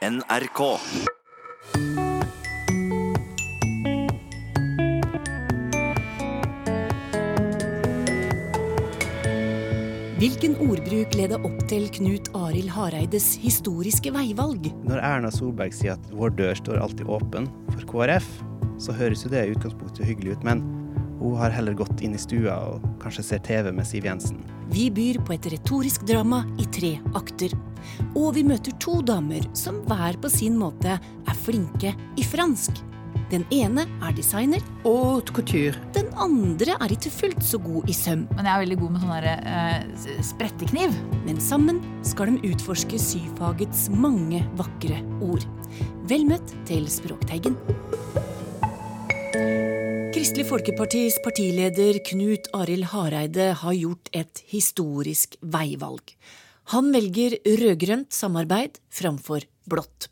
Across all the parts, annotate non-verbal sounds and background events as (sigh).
NRK. Hvilken ordbruk leda opp til Knut Arild Hareides historiske veivalg? Når Erna Solberg sier at vår dør står alltid åpen for KrF, så høres jo det i utgangspunktet hyggelig ut, men hun har heller gått inn i stua og kanskje ser TV med Siv Jensen. Vi byr på et retorisk drama i tre akter. Og vi møter to damer som hver på sin måte er flinke i fransk. Den ene er designer, Haute couture. den andre er ikke fullt så god i søm. Men jeg er veldig god med sånn eh, sprettekniv. Men sammen skal de utforske syfagets mange vakre ord. Vel møtt til Språkteigen. Kristelig Folkepartis partileder Knut Arild Hareide har gjort et historisk veivalg. Han velger rød-grønt samarbeid framfor blått.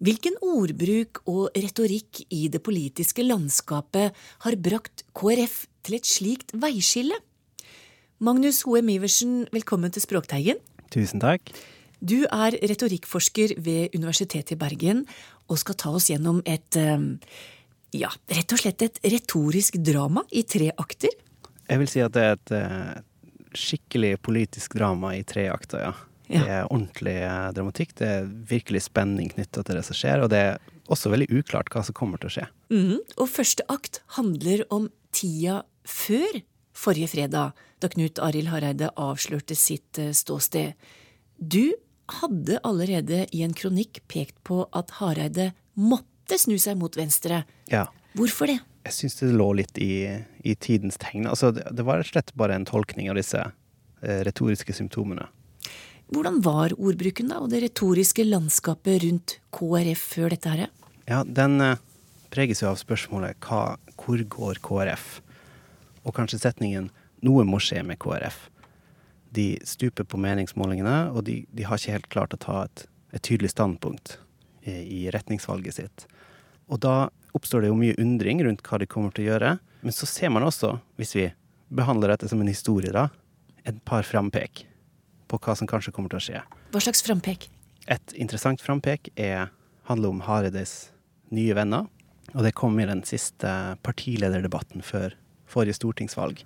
Hvilken ordbruk og retorikk i det politiske landskapet har brakt KrF til et slikt veiskille? Magnus Hoem Iversen, velkommen til Språkteigen. Tusen takk. Du er retorikkforsker ved Universitetet i Bergen og skal ta oss gjennom et eh, ja, rett og slett et retorisk drama i tre akter. Jeg vil si at det er et eh, skikkelig politisk drama i tre akter, ja. Det er ordentlig eh, dramatikk, det er virkelig spenning knytta til det som skjer, og det er også veldig uklart hva som kommer til å skje. Mhm. Og første akt handler om tida før forrige fredag, da Knut Arild Hareide avslørte sitt eh, ståsted. Du hadde allerede i en kronikk pekt på at Hareide måtte snu seg mot venstre. Ja. Hvorfor det? Jeg syns det lå litt i, i tidens tegn. Altså, det, det var rett og slett bare en tolkning av disse eh, retoriske symptomene. Hvordan var ordbruken da, og det retoriske landskapet rundt KrF før dette her? Ja, den eh, preges jo av spørsmålet hva, hvor går KrF? Og kanskje setningen 'noe må skje med KrF'. De stuper på meningsmålingene, og de, de har ikke helt klart å ta et, et tydelig standpunkt i, i retningsvalget sitt. Og da oppstår det jo mye undring rundt hva de kommer til å gjøre. Men så ser man også, hvis vi behandler dette som en historie, da, et par frampek på hva som kanskje kommer til å skje. Hva slags frampek? Et interessant frampek er, handler om Hareides nye venner. Og det kom i den siste partilederdebatten før forrige stortingsvalg.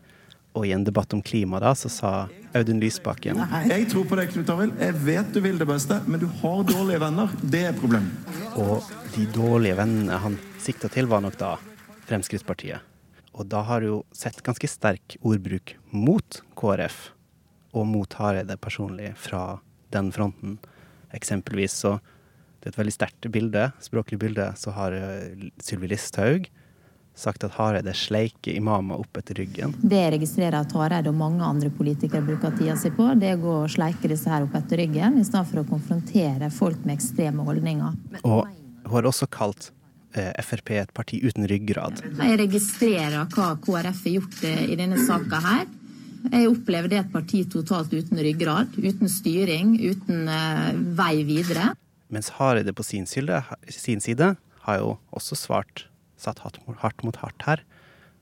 Og i en debatt om klima da, så sa Audun Lysbakken Nei, Jeg tror på deg, Knut Arild. Jeg vet du vil det beste, men du har dårlige venner. Det er problemet. Og de dårlige vennene han sikta til, var nok da Fremskrittspartiet. Og da har du jo sett ganske sterk ordbruk mot KrF og mot Hareide personlig fra den fronten. Eksempelvis så Det er et veldig sterkt bilde, språklig bilde, så har eh, Sylvi Listhaug sagt at Hareide sleiker imamer opp etter ryggen. Det jeg registrerer at Hareide og mange andre politikere bruker tida si på, det er å gå og sleike disse her opp etter ryggen, i stedet for å konfrontere folk med ekstreme holdninger. Og hun har også kalt eh, Frp et parti uten ryggrad. Jeg registrerer hva KrF har gjort eh, i denne saka her. Jeg opplever det et parti totalt uten ryggrad, uten styring, uten eh, vei videre. Mens Hareide på sin side, sin side har jo også svart, satt hardt mot- hardt mot hardt her.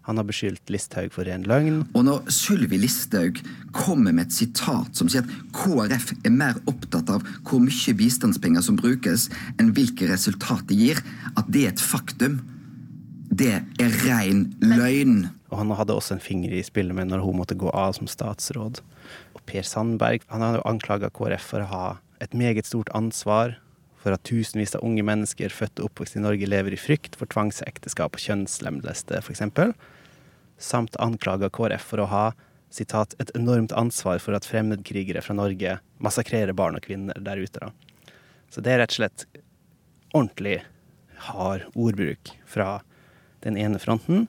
Han har beskyldt Listhaug for ren løgn. Og når Sylvi Listhaug kommer med et sitat som sier at KrF er mer opptatt av hvor mye bistandspenger som brukes, enn hvilke resultat det gir, at det er et faktum, det er ren løgn. Og han hadde også en finger i spillet med når hun måtte gå av som statsråd. Og Per Sandberg han har anklaga KrF for å ha et meget stort ansvar for at tusenvis av unge mennesker født og oppvokst i Norge lever i frykt for tvangsekteskap og kjønnslemleste, f.eks. Samt anklager KrF for å ha citat, et enormt ansvar for at fremmedkrigere fra Norge massakrerer barn og kvinner der ute. Da. Så det er rett og slett ordentlig hard ordbruk fra den ene fronten.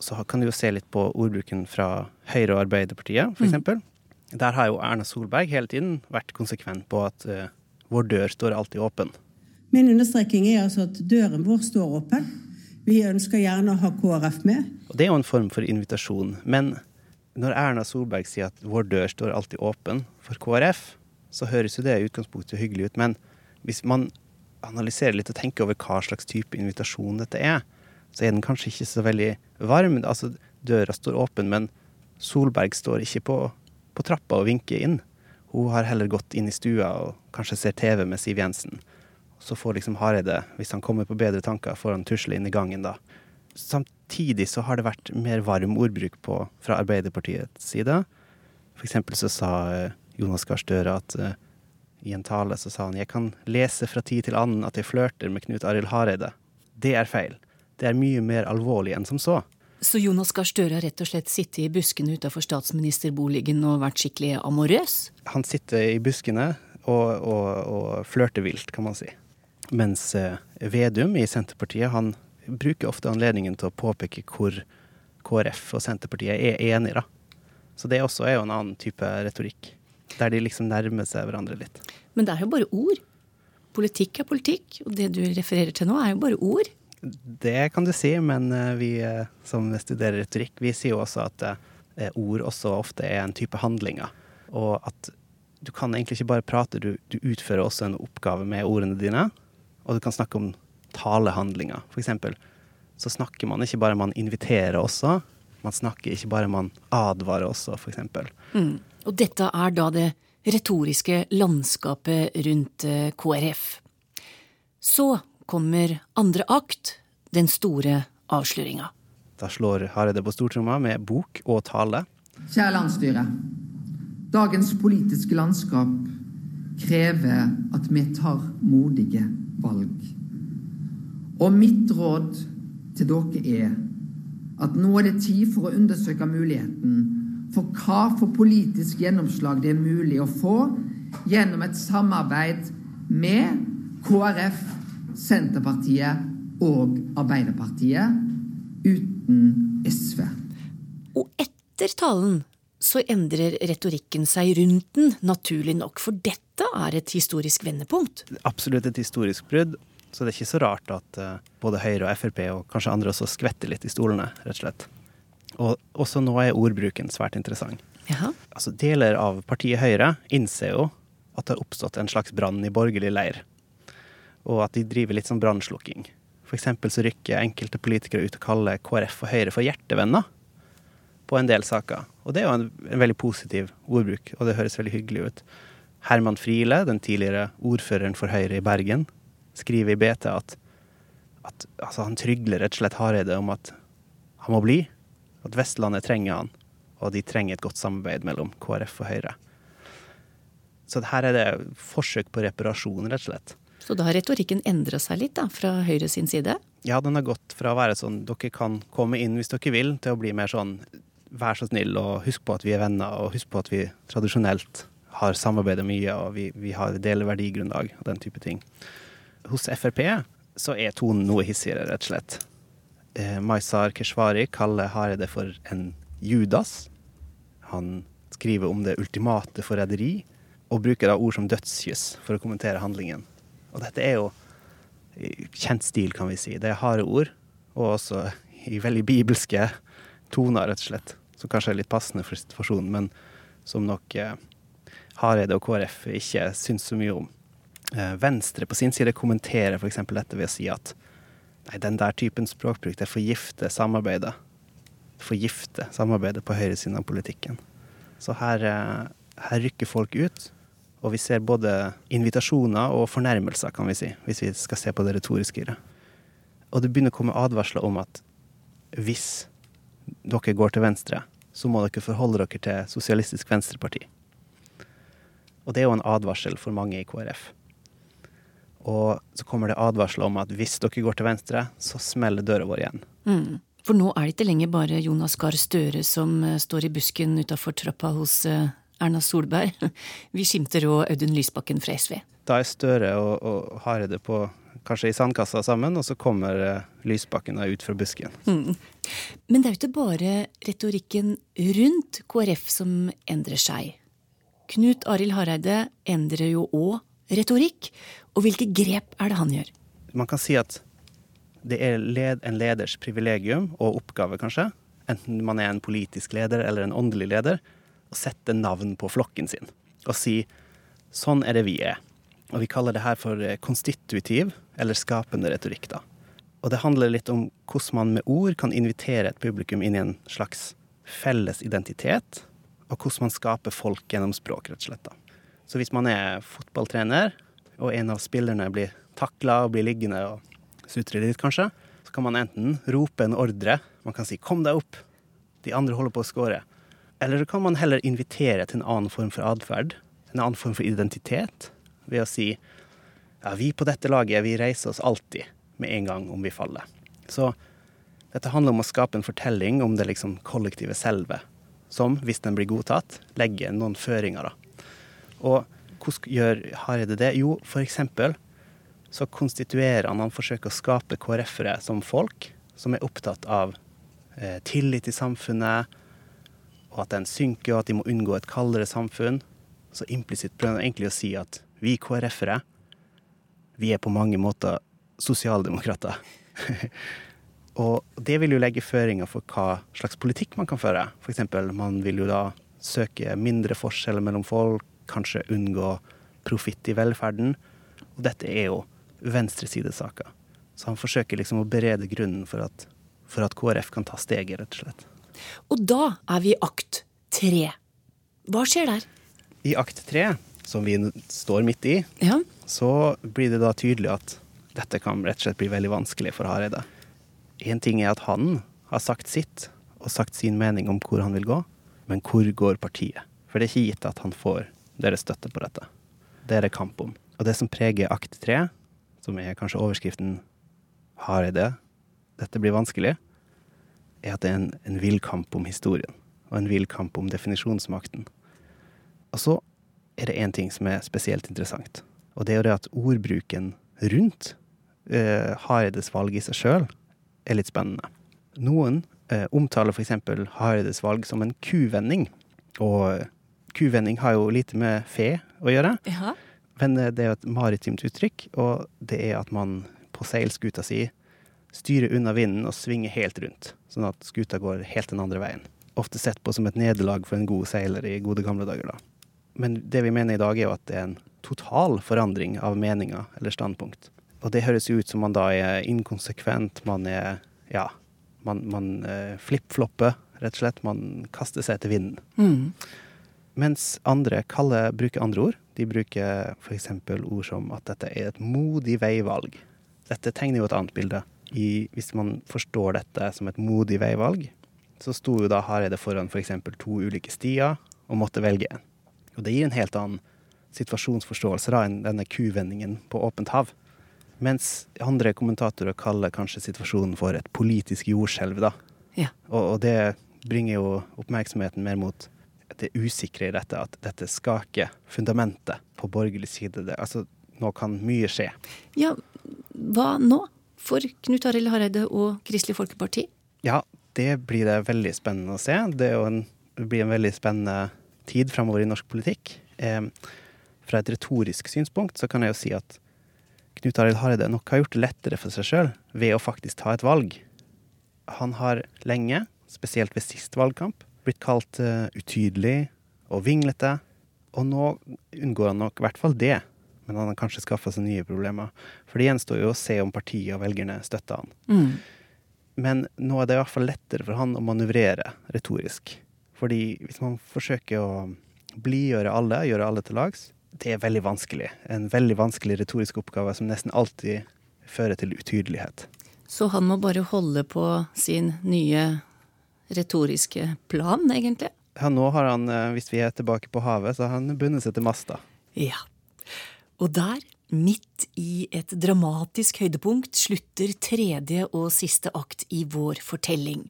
Så kan du jo se litt på ordbruken fra Høyre og Arbeiderpartiet, f.eks. Der har jo Erna Solberg hele tiden vært konsekvent på at eh, vår dør står alltid åpen. Min understreking er altså at døren vår står åpen. Vi ønsker gjerne å ha KrF med. Og det er jo en form for invitasjon. Men når Erna Solberg sier at vår dør står alltid åpen for KrF, så høres jo det i utgangspunktet hyggelig ut. Men hvis man analyserer litt og tenker over hva slags type invitasjon dette er, så er den kanskje ikke så veldig varm. Altså, døra står åpen, men Solberg står ikke på, på trappa og vinker inn. Hun har heller gått inn i stua og kanskje ser TV med Siv Jensen. så får liksom Hareide, hvis han kommer på bedre tanker, får han tusle inn i gangen da. Samtidig så har det vært mer varm ordbruk på, fra Arbeiderpartiets side. For eksempel så sa eh, Jonas Gahr Støre at uh, i en tale så sa han jeg kan lese fra tid til annen at jeg flørter med Knut Arild Hareide. Det er feil. Det er mye mer alvorlig enn som så. Så Jonas Gahr Støre har rett og slett sittet i buskene utafor statsministerboligen og vært skikkelig amorøs? Han sitter i buskene og, og, og flørter vilt, kan man si. Mens eh, Vedum i Senterpartiet han bruker ofte anledningen til å påpeke hvor KrF og Senterpartiet er enige. da. Så det også er jo en annen type retorikk, der de liksom nærmer seg hverandre litt. Men det er jo bare ord. Politikk er politikk, og det du refererer til nå, er jo bare ord. Det kan du si, men eh, vi eh, som studerer retorikk, vi sier jo også at eh, ord også ofte er en type handlinger. Og at du kan egentlig ikke bare prate, du, du utfører også en oppgave med ordene dine. Og du kan snakke om talehandlinger. For eksempel så snakker man ikke bare man inviterer også. Man snakker ikke bare man advarer også, eksempel. Mm. Og dette er da det retoriske landskapet rundt KrF. Så kommer andre akt, den store avsløringa. Da slår Hareide på stortromma med bok og tale. Kjære landsstyre. Dagens politiske landskap krever at vi tar modige valg. Og mitt råd til dere er at nå er det tid for å undersøke muligheten for hva for politisk gjennomslag det er mulig å få gjennom et samarbeid med KrF Senterpartiet og Arbeiderpartiet uten SV. Og etter talen så endrer retorikken seg rundt den, naturlig nok, for dette er et historisk vendepunkt. Absolutt et historisk brudd, så det er ikke så rart at uh, både Høyre og Frp, og kanskje andre også, skvetter litt i stolene, rett og slett. Og også nå er ordbruken svært interessant. Jaha. Altså, deler av partiet Høyre innser jo at det har oppstått en slags brann i borgerlig leir og at de driver litt sånn brannslukking. Eksempel så rykker enkelte politikere ut og kaller KrF og Høyre for hjertevenner på en del saker. Og det er jo en, en veldig positiv ordbruk, og det høres veldig hyggelig ut. Herman Friele, den tidligere ordføreren for Høyre i Bergen, skriver i BT at, at altså han trygler rett og slett Hareide om at han må bli, at Vestlandet trenger han, og de trenger et godt samarbeid mellom KrF og Høyre. Så her er det forsøk på reparasjon, rett og slett. Så da har retorikken endra seg litt da, fra Høyre sin side? Ja, den har gått fra å være sånn dere kan komme inn hvis dere vil, til å bli mer sånn vær så snill og husk på at vi er venner, og husk på at vi tradisjonelt har samarbeidet mye, og vi, vi har deler verdigrunnlag og den type ting. Hos Frp så er tonen noe hissigere, rett og slett. Eh, Maizar Keshvari kaller Hareide for en Judas. Han skriver om det ultimate forræderi, og bruker da ord som dødskyss for å kommentere handlingen. Og dette er jo kjent stil, kan vi si. Det er harde ord, og også i veldig bibelske toner, rett og slett. Som kanskje er litt passende for situasjonen, men som nok eh, Hareide og KrF ikke syns så mye om. Eh, Venstre på sin side kommenterer f.eks. dette ved å si at nei, den der typen språkbruk det forgifter samarbeidet. Forgifter samarbeidet på høyresiden av politikken. Så her, eh, her rykker folk ut og vi ser både invitasjoner og fornærmelser, kan vi si, hvis vi skal se på det retoriske i det. Og det begynner å komme advarsler om at hvis dere går til venstre, så må dere forholde dere til Sosialistisk Venstreparti. Og det er jo en advarsel for mange i KrF. Og så kommer det advarsler om at hvis dere går til venstre, så smeller døra vår igjen. Mm. For nå er det ikke lenger bare Jonas Gahr Støre som eh, står i busken utafor trappa hos eh, Erna Solberg. (laughs) Vi skimter òg Audun Lysbakken fra SV. Da er Støre og, og Hareide på kanskje i sandkassa sammen, og så kommer uh, Lysbakken ut fra busken. Mm. Men det er jo ikke bare retorikken rundt KrF som endrer seg. Knut Arild Hareide endrer jo òg retorikk. Og hvilke grep er det han gjør? Man kan si at det er led, en leders privilegium og oppgave, kanskje, enten man er en politisk leder eller en åndelig leder, å sette navn på flokken sin og si sånn er det vi er. Og vi kaller det her for eh, konstitutiv eller skapende retorikk, da. Og det handler litt om hvordan man med ord kan invitere et publikum inn i en slags felles identitet, og hvordan man skaper folk gjennom språk, rett og slett. da. Så hvis man er fotballtrener, og en av spillerne blir takla og blir liggende og sutre litt, kanskje, så kan man enten rope en ordre. Man kan si 'kom deg opp', de andre holder på å score. Eller så kan man heller invitere til en annen form for atferd, en annen form for identitet, ved å si ja, vi på dette laget, vi reiser oss alltid med en gang om vi faller. Så dette handler om å skape en fortelling om det liksom kollektive selve, som, hvis den blir godtatt, legger noen føringer. da. Og hvordan gjør Hareide det? Jo, for eksempel så konstituerer han Han forsøker å skape KrF-ere som folk som er opptatt av eh, tillit i samfunnet, og at den synker, og at de må unngå et kaldere samfunn. Så implisitt prøver han egentlig å si at vi KrF-ere, vi er på mange måter sosialdemokrater. (laughs) og det vil jo legge føringer for hva slags politikk man kan føre. F.eks. man vil jo da søke mindre forskjeller mellom folk, kanskje unngå profitt i velferden. Og dette er jo venstresidesaker. Så han forsøker liksom å berede grunnen for at, for at KrF kan ta steget, rett og slett. Og da er vi i akt tre. Hva skjer der? I akt tre, som vi står midt i, Ja. så blir det da tydelig at dette kan rett og slett bli veldig vanskelig for Hareide. Én ting er at han har sagt sitt og sagt sin mening om hvor han vil gå, men hvor går partiet? For det er ikke gitt at han får deres støtte på dette. Det er det kamp om. Og det som preger akt tre, som er kanskje overskriften Hareide, dette blir vanskelig, er at det er en, en vill kamp om historien, og en vill kamp om definisjonsmakten. Og så er det én ting som er spesielt interessant, og det er jo det at ordbruken rundt eh, Hareides valg i seg sjøl er litt spennende. Noen eh, omtaler f.eks. Hareides valg som en kuvending, og kuvending har jo lite med fe å gjøre. Ja. Men eh, det er jo et maritimt uttrykk, og det er at man på seilskuta si styrer unna vinden og svinger helt rundt, sånn at skuta går helt den andre veien. Ofte sett på som et nederlag for en god seiler i gode gamle dager, da. Men det vi mener i dag, er jo at det er en total forandring av meninger eller standpunkt. Og det høres jo ut som man da er inkonsekvent, man er ja, man, man eh, flipp-flopper, rett og slett. Man kaster seg etter vinden. Mm. Mens andre kaller, bruker andre ord. De bruker f.eks. ord som at dette er et modig veivalg. Dette tegner jo et annet bilde. I, hvis man forstår dette som et modig veivalg, så sto jo da Hareide foran f.eks. to ulike stier og måtte velge en. Og det gir en helt annen situasjonsforståelse da enn denne kuvendingen på åpent hav. Mens andre kommentatorer kaller kanskje situasjonen for et politisk jordskjelv, da. Ja. Og, og det bringer jo oppmerksomheten mer mot det usikre i dette, at dette skaker fundamentet på borgerlig side. Det, altså, nå kan mye skje. ja, hva nå? For Knut Arild Hareide og Kristelig Folkeparti? Ja, det blir det veldig spennende å se. Det, en, det blir en veldig spennende tid framover i norsk politikk. Eh, fra et retorisk synspunkt så kan jeg jo si at Knut Arild Hareide nok har gjort det lettere for seg sjøl ved å faktisk ta et valg. Han har lenge, spesielt ved sist valgkamp, blitt kalt eh, utydelig og vinglete. Og nå unngår han nok i hvert fall det, men han har kanskje skaffa seg nye problemer. For det gjenstår jo å se om partiet og velgerne støtter han. Mm. Men nå er det i hvert fall lettere for han å manøvrere retorisk. Fordi hvis man forsøker å blidgjøre alle, gjøre alle til lags, det er veldig vanskelig. En veldig vanskelig retorisk oppgave som nesten alltid fører til utydelighet. Så han må bare holde på sin nye retoriske plan, egentlig? Ja, nå har han, eh, hvis vi er tilbake på havet, så har han bundet seg til masta. Ja. Og der, midt i et dramatisk høydepunkt, slutter tredje og siste akt i vår fortelling.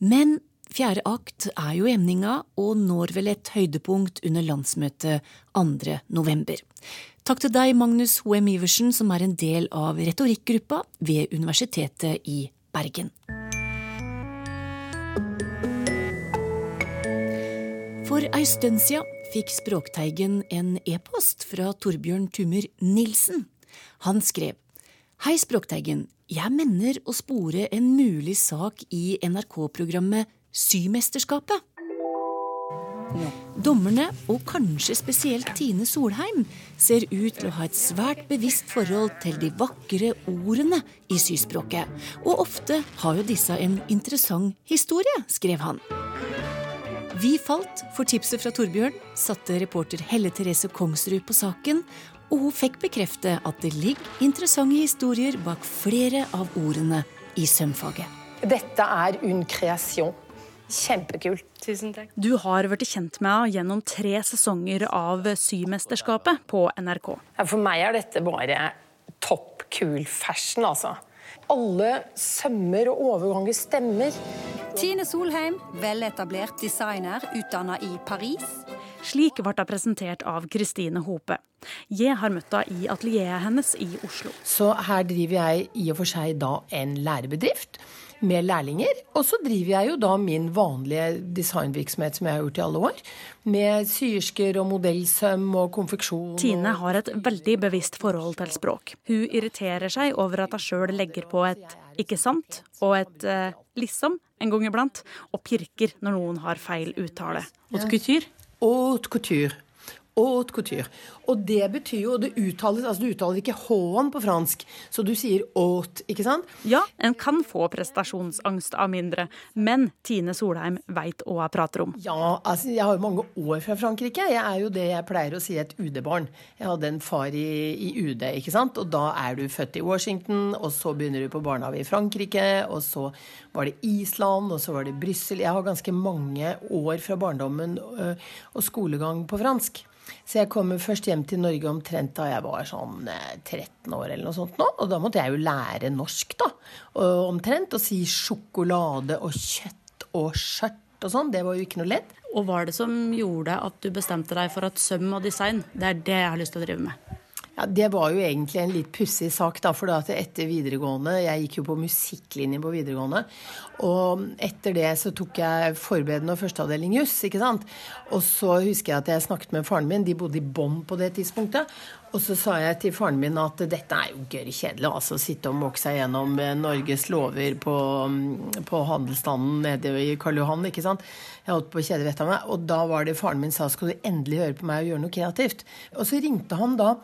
Men fjerde akt er jo emninga og når vel et høydepunkt under landsmøtet 2. november. Takk til deg, Magnus Hoem Iversen, som er en del av retorikkgruppa ved Universitetet i Bergen. For ei stund sia fikk Språkteigen en e-post fra Torbjørn Tummer Nilsen. Han skrev Hei, Språkteigen. Jeg mener å spore en mulig sak i NRK-programmet Symesterskapet. Dommerne, og kanskje spesielt Tine Solheim, ser ut til å ha et svært bevisst forhold til de vakre ordene i syspråket. Og ofte har jo disse en interessant historie, skrev han. Vi falt for tipset fra Torbjørn, satte reporter Helle Therese Kongsrud på saken, Og hun fikk bekrefte at det ligger interessante historier bak flere av ordene i sømfaget. Dette er un creation. Kjempekult. Tusen takk. Du har blitt kjent med henne gjennom tre sesonger av Symesterskapet på NRK. For meg er dette bare topp cool fashion, altså. Alle sømmer og overganger stemmer. Tine Solheim, veletablert designer utdanna i Paris. Slik ble hun presentert av Kristine Hope. Jeg har møtt henne i atelieret hennes i Oslo. Så her driver jeg i og for seg da en lærebedrift med lærlinger. Og så driver jeg jo da min vanlige designvirksomhet som jeg har gjort i alle år. Med syersker og modellsøm og konfeksjon. Tine har et veldig bevisst forhold til språk. Hun irriterer seg over at hun sjøl legger på et ikke sant og et eh, liksom en gang iblant, og pirker når noen har feil uttale. Haute couture? Haute couture. Haute couture. Og det betyr jo det uttales, altså Du uttaler ikke H-en på fransk, så du sier haute, ikke sant? Ja, en kan få prestasjonsangst av mindre, men Tine Solheim veit hva jeg prater om. Ja, altså jeg har jo mange år fra Frankrike. Jeg er jo det jeg pleier å si et UD-barn. Jeg hadde en far i, i, UD, ikke sant. Og da er du født i Washington, og så begynner du på barnehage i Frankrike, og så var det Island, og så var det Brussel. Jeg har ganske mange år fra barndommen og skolegang på fransk. Så jeg kom først hjem til Norge omtrent da jeg var sånn 13 eh, år eller noe sånt nå. Og da måtte jeg jo lære norsk, da. Og omtrent. Og si sjokolade og kjøtt og skjørt og sånn. Det var jo ikke noe lett. Og hva er det som gjorde at du bestemte deg for at søm og design, det er det jeg har lyst til å drive med? Ja, Det var jo egentlig en litt pussig sak, da. For at etter videregående Jeg gikk jo på musikklinje på videregående. Og etter det så tok jeg forberedende og førsteavdeling juss, ikke sant. Og så husker jeg at jeg snakket med faren min, de bodde i Bonn på det tidspunktet. Og så sa jeg til faren min at dette er jo gørr kjedelig, altså. Å sitte og måke seg gjennom eh, Norges lover på, mm, på handelsstanden nede i Karl Johan, ikke sant. Jeg holdt på å kjede vettet av meg. Og da var det faren min sa skal du endelig høre på meg og gjøre noe kreativt. Og så ringte han da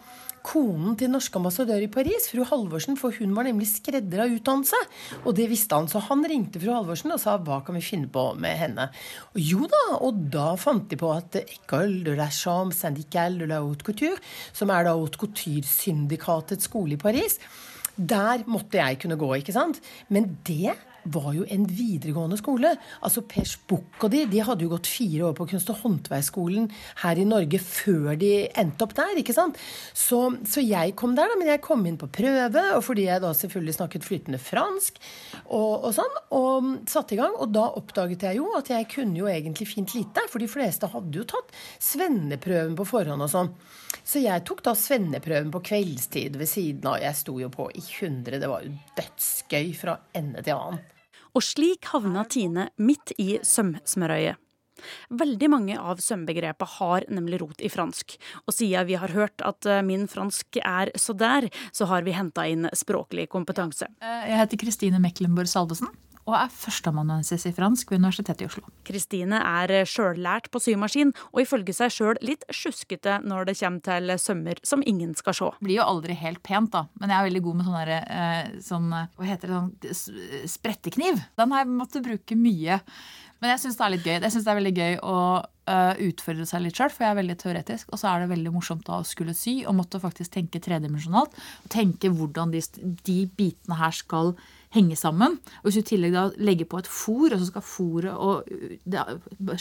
konen til norsk ambassadør i Paris, fru Halvorsen, for hun var nemlig skredder av utdannelse. Og det visste han, så han ringte fru Halvorsen og sa hva kan vi finne på med henne. Og jo da, og da fant de på at École de la Chambre syndicale de la haute couture, som er da haute couture-syndikatets skole i Paris, der måtte jeg kunne gå, ikke sant. Men det var jo en videregående skole. Altså Pers Buch og de, de hadde jo gått fire år på kunst- og håndverksskolen her i Norge før de endte opp der. ikke sant? Så, så, jeg kom der, da, men jeg kom inn på prøve, og fordi jeg da selvfølgelig snakket flytende fransk og, og sånn, og satte i gang. Og da oppdaget jeg jo at jeg kunne jo egentlig fint lite, for de fleste hadde jo tatt svenneprøven på forhånd og sånn. Så jeg tok da svenneprøven på kveldstid ved siden av. Jeg sto jo på i 100. Det var jo dødsgøy fra ende til annen. Og slik havna Tine midt i sømsmørøyet. Veldig mange av sømbegrepet har nemlig rot i fransk, og siden vi har hørt at eh, min fransk er så der, så har vi henta inn språklig kompetanse. Eh, jeg heter Kristine Meklenborg Salvesen og er førsteamanuensis i fransk ved Universitetet i Oslo. Kristine er sjøllært på symaskin, og ifølge seg sjøl litt sjuskete når det kommer til sømmer som ingen skal se. Det blir jo aldri helt pent, da, men jeg er veldig god med sånn derre eh, sånn, Hva heter det, sånn sprettekniv. Den har jeg måttet bruke mye. Men jeg syns det er litt gøy. Jeg synes det er veldig gøy å utfordre seg litt sjøl, for jeg er veldig teoretisk. Og så er det veldig morsomt da å skulle sy og måtte faktisk tenke tredimensjonalt. Tenke hvordan de, de bitene her skal henge sammen. Og hvis du i tillegg da legger på et fôr, og så skal fôret og det,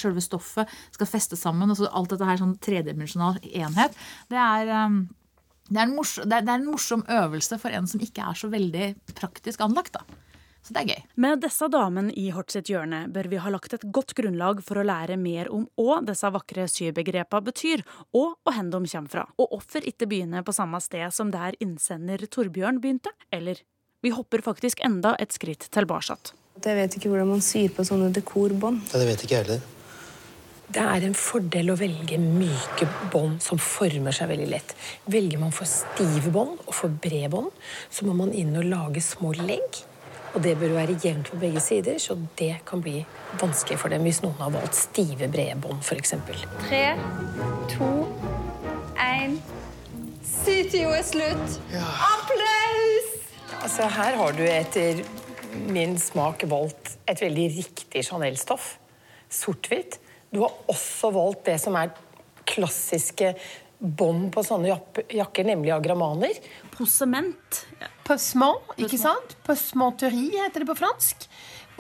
selve stoffet skal feste sammen, og så alt dette her sånn tredimensjonal enhet, det er um, det er, morsom, det er, en morsom øvelse for en som ikke er så veldig praktisk anlagt. da. Så det er gøy. Med disse damene i Hort sitt hjørne bør vi ha lagt et godt grunnlag for å lære mer om hva disse vakre sybegrepene betyr, og hvor de kommer fra. Og hvorfor ikke begynne på samme sted som der innsender Torbjørn begynte? Eller vi hopper faktisk enda et skritt tilbake. Jeg vet ikke hvordan man syr på sånne dekorbånd. Ja, det vet ikke jeg heller. Det er en fordel å velge myke bånd som former seg veldig lett. Velger man for stive bånd og for brede bånd, så må man inn og lage små legg. Og det bør være jevnt på begge sider, så det kan bli vanskelig for dem hvis noen har valgt stive bredbånd, f.eks. Tre, to, én Sytio er slutt. Ja. Applaus! Altså, her har du etter min smak valgt et veldig riktig Chanel-stoff. Sort-hvitt. Du har også valgt det som er klassiske bånd på sånne jakker, nemlig agramaner. Posement. Possement, ikke sant? Possementerie heter det på fransk.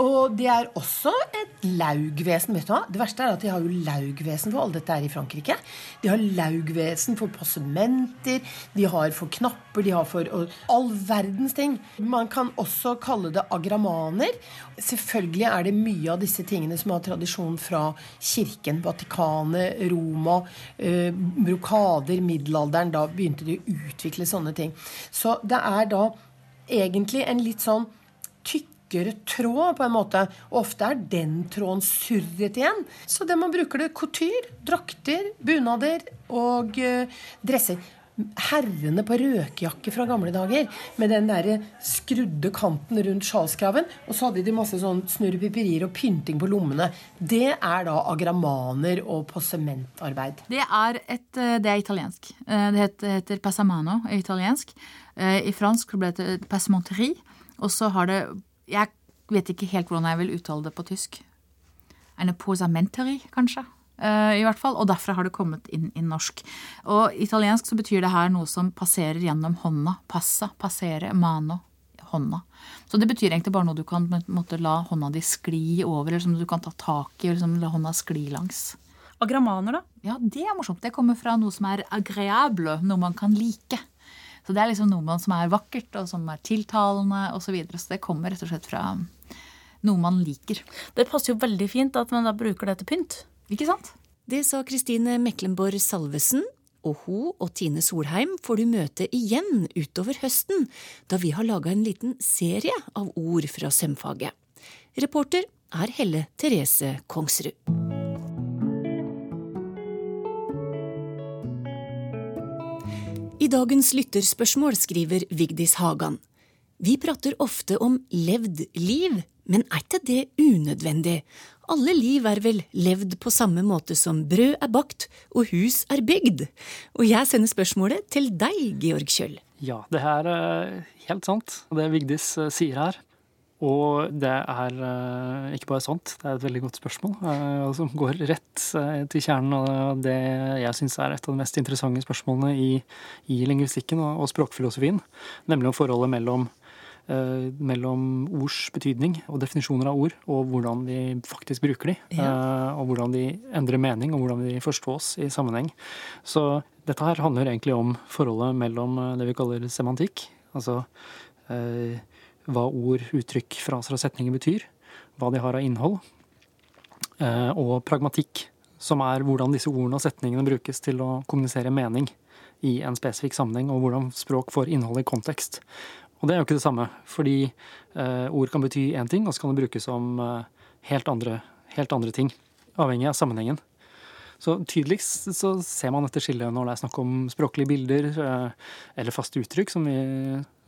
Og det er også et laugvesen. vet du hva? Det verste er at de har jo laugvesen for alle dette her i Frankrike. De har laugvesen for possementer, de har for knapper, de har for all verdens ting. Man kan også kalle det agramaner. Selvfølgelig er det mye av disse tingene som har tradisjon fra kirken, Vatikanet, Roma, eh, brokader, middelalderen. Da begynte de å utvikle sånne ting. Så det er da egentlig en litt sånn tykkere tråd, på en måte. Og ofte er den tråden surret igjen. Så det man bruker det couture, drakter, bunader og eh, dresser. Herrene på røkejakke fra gamle dager med den der skrudde kanten rundt sjalskraven. Og så hadde de masse sånn snurrepiperier og pynting på lommene. Det er da agramaner og possementarbeid. Det er, et, eh, det er italiensk. Eh, Det heter, heter passamano i italiensk. I fransk ble det passementerie. Og så har det Jeg vet ikke helt hvordan jeg vil uttale det på tysk. En posamenteri, kanskje. Uh, I hvert fall, Og derfra har det kommet inn i norsk. Og italiensk så betyr det her noe som passerer gjennom hånda. Passa, passere, mano. Hånda. Så det betyr egentlig bare noe du kan måtte, la hånda di skli over, eller som du kan ta tak i, eller la hånda skli langs. Agramaner, da? Ja, det er morsomt. Det kommer fra noe som er agreable, noe man kan like. Så det er liksom noe man som er vakkert, og som er tiltalende osv. Så, videre. så det kommer rett og slett fra noe man liker. Det passer jo veldig fint at man da bruker det til pynt. Ikke sant? Det sa Kristine Meklenborg Salvesen, og hun og Tine Solheim får du møte igjen utover høsten, da vi har laga en liten serie av ord fra sømfaget. Reporter er Helle Therese Kongsrud. I dagens lytterspørsmål skriver Vigdis Hagan. Vi prater ofte om levd liv, men er ikke det unødvendig? Alle liv er vel levd på samme måte som brød er bakt og hus er bygd? Og jeg sender spørsmålet til deg, Georg Kjøll. Ja, det er eh, helt sant, det Vigdis eh, sier her. Og det er eh, ikke bare sant, det er et veldig godt spørsmål, eh, som går rett eh, til kjernen av det jeg syns er et av de mest interessante spørsmålene i, i lingvistikken og, og språkfilosofien, nemlig om forholdet mellom, mellom ords betydning og definisjoner av ord, og hvordan vi faktisk bruker de, ja. og hvordan de endrer mening, og hvordan de forstås i sammenheng. Så dette her handler egentlig om forholdet mellom det vi kaller semantikk, altså eh, hva ord, uttrykk, fraser og setninger betyr, hva de har av innhold, eh, og pragmatikk, som er hvordan disse ordene og setningene brukes til å kommunisere mening i en spesifikk sammenheng, og hvordan språk får innhold i kontekst. Og det er jo ikke det samme, fordi eh, ord kan bety én ting, og så kan det brukes om eh, helt, andre, helt andre ting, avhengig av sammenhengen. Så tydeligst så ser man dette skillet når det er snakk om språklige bilder, eller faste uttrykk, som vi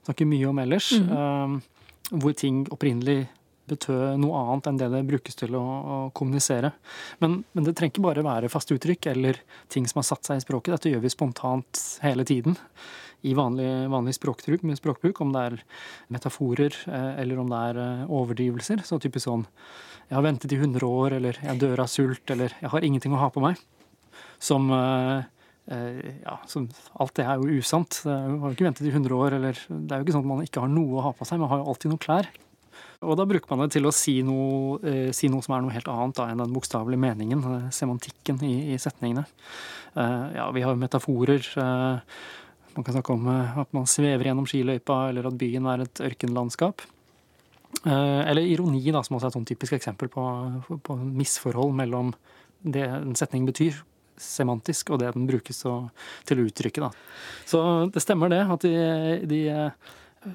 snakker mye om ellers, eh, hvor ting opprinnelig betød noe annet enn det det brukes til å, å kommunisere. Men, men det trenger ikke bare være faste uttrykk eller ting som har satt seg i språket. Dette gjør vi spontant hele tiden i vanlig, vanlig språkbruk, språkbruk, om det er metaforer eh, eller om det er eh, overdrivelser. Så typisk sånn 'jeg har ventet i 100 år', eller 'jeg dør av sult', eller 'jeg har ingenting å ha på meg'. Som eh, ja, som, alt det er jo usant. Er har jo ikke ventet i 100 år, eller det er jo ikke sånn at man ikke har noe å ha på seg, man har jo alltid noen klær. Og da bruker man det til å si noe, eh, si noe som er noe helt annet da, enn den bokstavelige meningen, eh, semantikken i, i setningene. Eh, ja, vi har jo metaforer. eh, man kan snakke om eh, at man svever gjennom skiløypa, eller at byen er et ørkenlandskap. Eh, eller ironi, da, som også er et sånn typisk eksempel på, på misforhold mellom det en setning betyr, semantisk, og det den brukes til å uttrykke. Da. Så det stemmer det, at de, de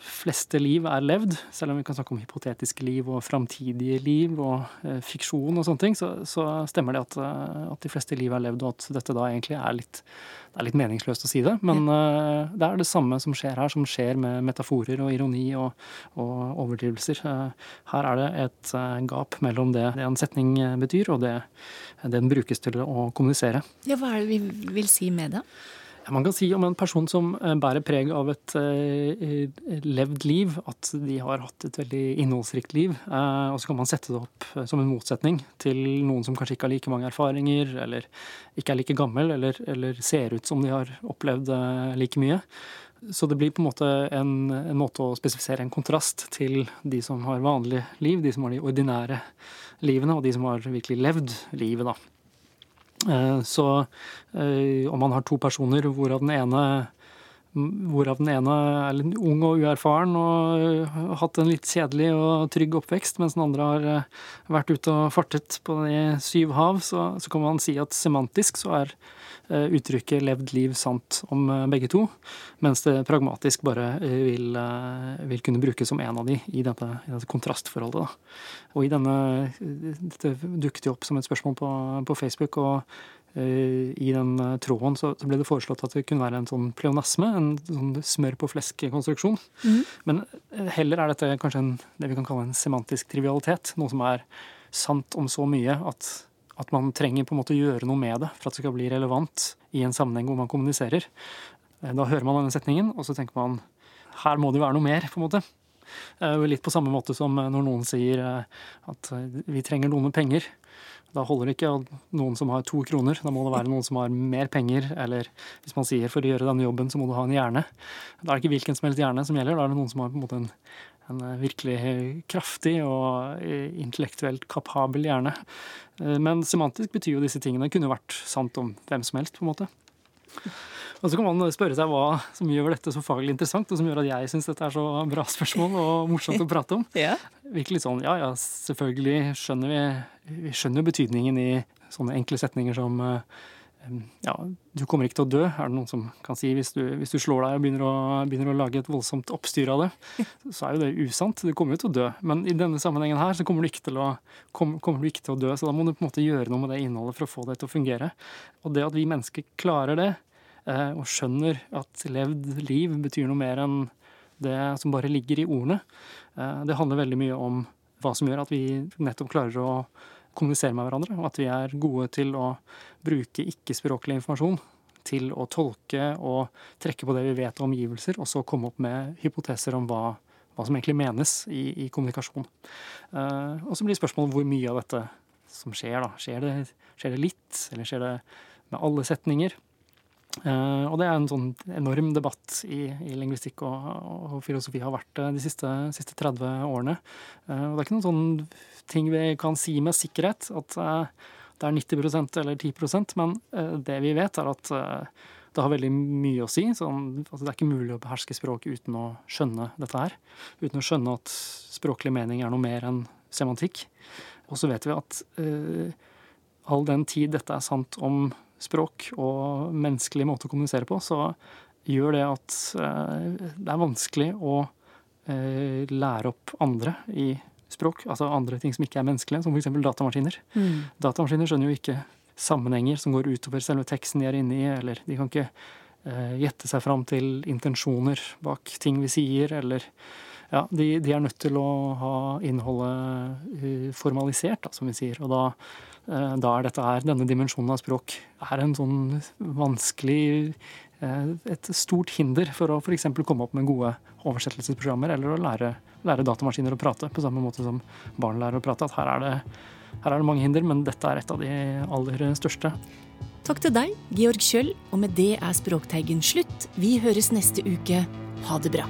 fleste liv er levd, selv om vi kan snakke om hypotetiske liv og framtidige liv og eh, fiksjon og sånne ting, så, så stemmer det at, eh, at de fleste liv er levd, og at dette da egentlig er litt, det er litt meningsløst å si det. Men eh, det er det samme som skjer her, som skjer med metaforer og ironi og, og overdrivelser. Her er det et gap mellom det, det en setning betyr, og det, det den brukes til å kommunisere. Ja, hva er det vi vil si med det? Man kan si om en person som eh, bærer preg av et uh, levd liv, at de har hatt et veldig innholdsrikt liv. Uh, og så kan man sette det opp som en motsetning til noen som kanskje ikke har like mange erfaringer, eller ikke er like gammel, eller, eller ser ut som de har opplevd like mye. Så det blir på en måte en, en, måte å spesifisere en kontrast til de som har vanlige liv, de som har de ordinære livene, og de som har virkelig levd livet, da. Eh, så eh, om man har to personer hvorav den ene Hvorav den ene er litt ung og uerfaren og eh, har hatt en litt kjedelig og trygg oppvekst, mens den andre har vært ute og fartet på de syv hav, så, så kan man si at semantisk så er Eh, uttrykket 'levd liv' sant om eh, begge to, mens det pragmatisk bare eh, vil, vil kunne brukes som en av de i dette, i dette kontrastforholdet. Da. Og i denne, Dette dukket jo opp som et spørsmål på, på Facebook, og i den tråden så, ble det foreslått at det kunne være en sånn pleonasme, en sånn smør på flesk-konstruksjon. Mm. Men heller er dette kanskje en, det vi kan kalle en semantisk trivialitet. Noe som er sant om så mye at at man trenger på en måte gjøre noe med det for at det skal bli relevant i en sammenheng hvor man kommuniserer. Eh, da hører man denne setningen, og så tenker man her må det være noe mer, på en måte. Eh, litt på samme måte som når noen sier eh, at vi trenger noen penger. Da holder det ikke noen som har to kroner, da må det være noen som har mer penger. Eller hvis man sier for å gjøre denne jobben, så må du ha en hjerne. Da er det ikke hvilken som helst hjerne som gjelder, da er det noen som har på en måte en en eh, virkelig kraftig og eh, intellektuelt kapabel hjerne. Eh, men semantisk betyr jo disse tingene kunne vært sant om hvem som helst, på en måte. Og så kan man spørre seg hva som gjør dette så faglig interessant, og som gjør at jeg syns dette er så bra spørsmål og morsomt å (laughs) prate om. ja. Virkelig sånn, ja ja, selvfølgelig skjønner vi, vi skjønner betydningen i sånne enkle setninger som ja, du kommer ikke til å dø, er det noen som kan si. Hvis du, hvis du slår deg og begynner å, begynner å, lage et voldsomt oppstyr av det, (laughs) så er jo det usant. Du kommer jo til å dø. Men i denne sammenhengen her så kommer du ikke til å, kom, kommer du ikke til å dø. Så da må du på en måte gjøre noe med det innholdet for å få det til å fungere. Og det at vi mennesker klarer det, eh, og skjønner at levd liv betyr noe mer enn det som bare ligger i ordene, eh, det handler veldig mye om hva som gjør at vi nettopp klarer å kommunisere med hverandre, og at vi er gode til å bruke ikke-språklig informasjon til å tolke og trekke på det vi vet om omgivelser, og så komme opp med hypoteser om hva, hva som egentlig menes i, i kommunikasjon. Uh, og så blir spørsmålet hvor mye av dette som skjer. da. Skjer det, skjer det litt, eller skjer det med alle setninger? Uh, og det er en sånn enorm debatt i, i lingvistikk og, og, filosofi har vært det de siste, siste 30 årene. Uh, og det er ikke noen sånn ting vi kan si med sikkerhet, at uh, det er 90% eller 10% men det vi vet, er at det har veldig mye å si. Sånn, altså det er ikke mulig å beherske språk uten å skjønne dette her. Uten å skjønne at språklig mening er noe mer enn semantikk. Og så vet vi at all den tid dette er sant om språk og menneskelig måte å kommunisere på, så gjør det at eh, det er vanskelig å eh, lære opp andre i språk. Altså andre ting som ikke er menneskelige, som f.eks. datamaskiner. Mm. Datamaskiner skjønner jo ikke sammenhenger som går utover selve teksten de er inne i, eller de kan ikke eh, gjette seg fram til intensjoner bak ting vi sier, eller ja, de, de, er nødt til å ha innholdet formalisert, da, som vi sier. Og da da er dette her, denne dimensjonen av språk er en sånn vanskelig eh, Et stort hinder for å f.eks. komme opp med gode oversettelsesprogrammer, eller å lære, lære, datamaskiner å prate på samme måte som barn lærer å prate. At her er, det, her er det mange hinder, men dette er et av de aller største. Takk til deg, Georg Kjøll, og med det er Språkteigen slutt. Vi høres neste uke. Ha det bra.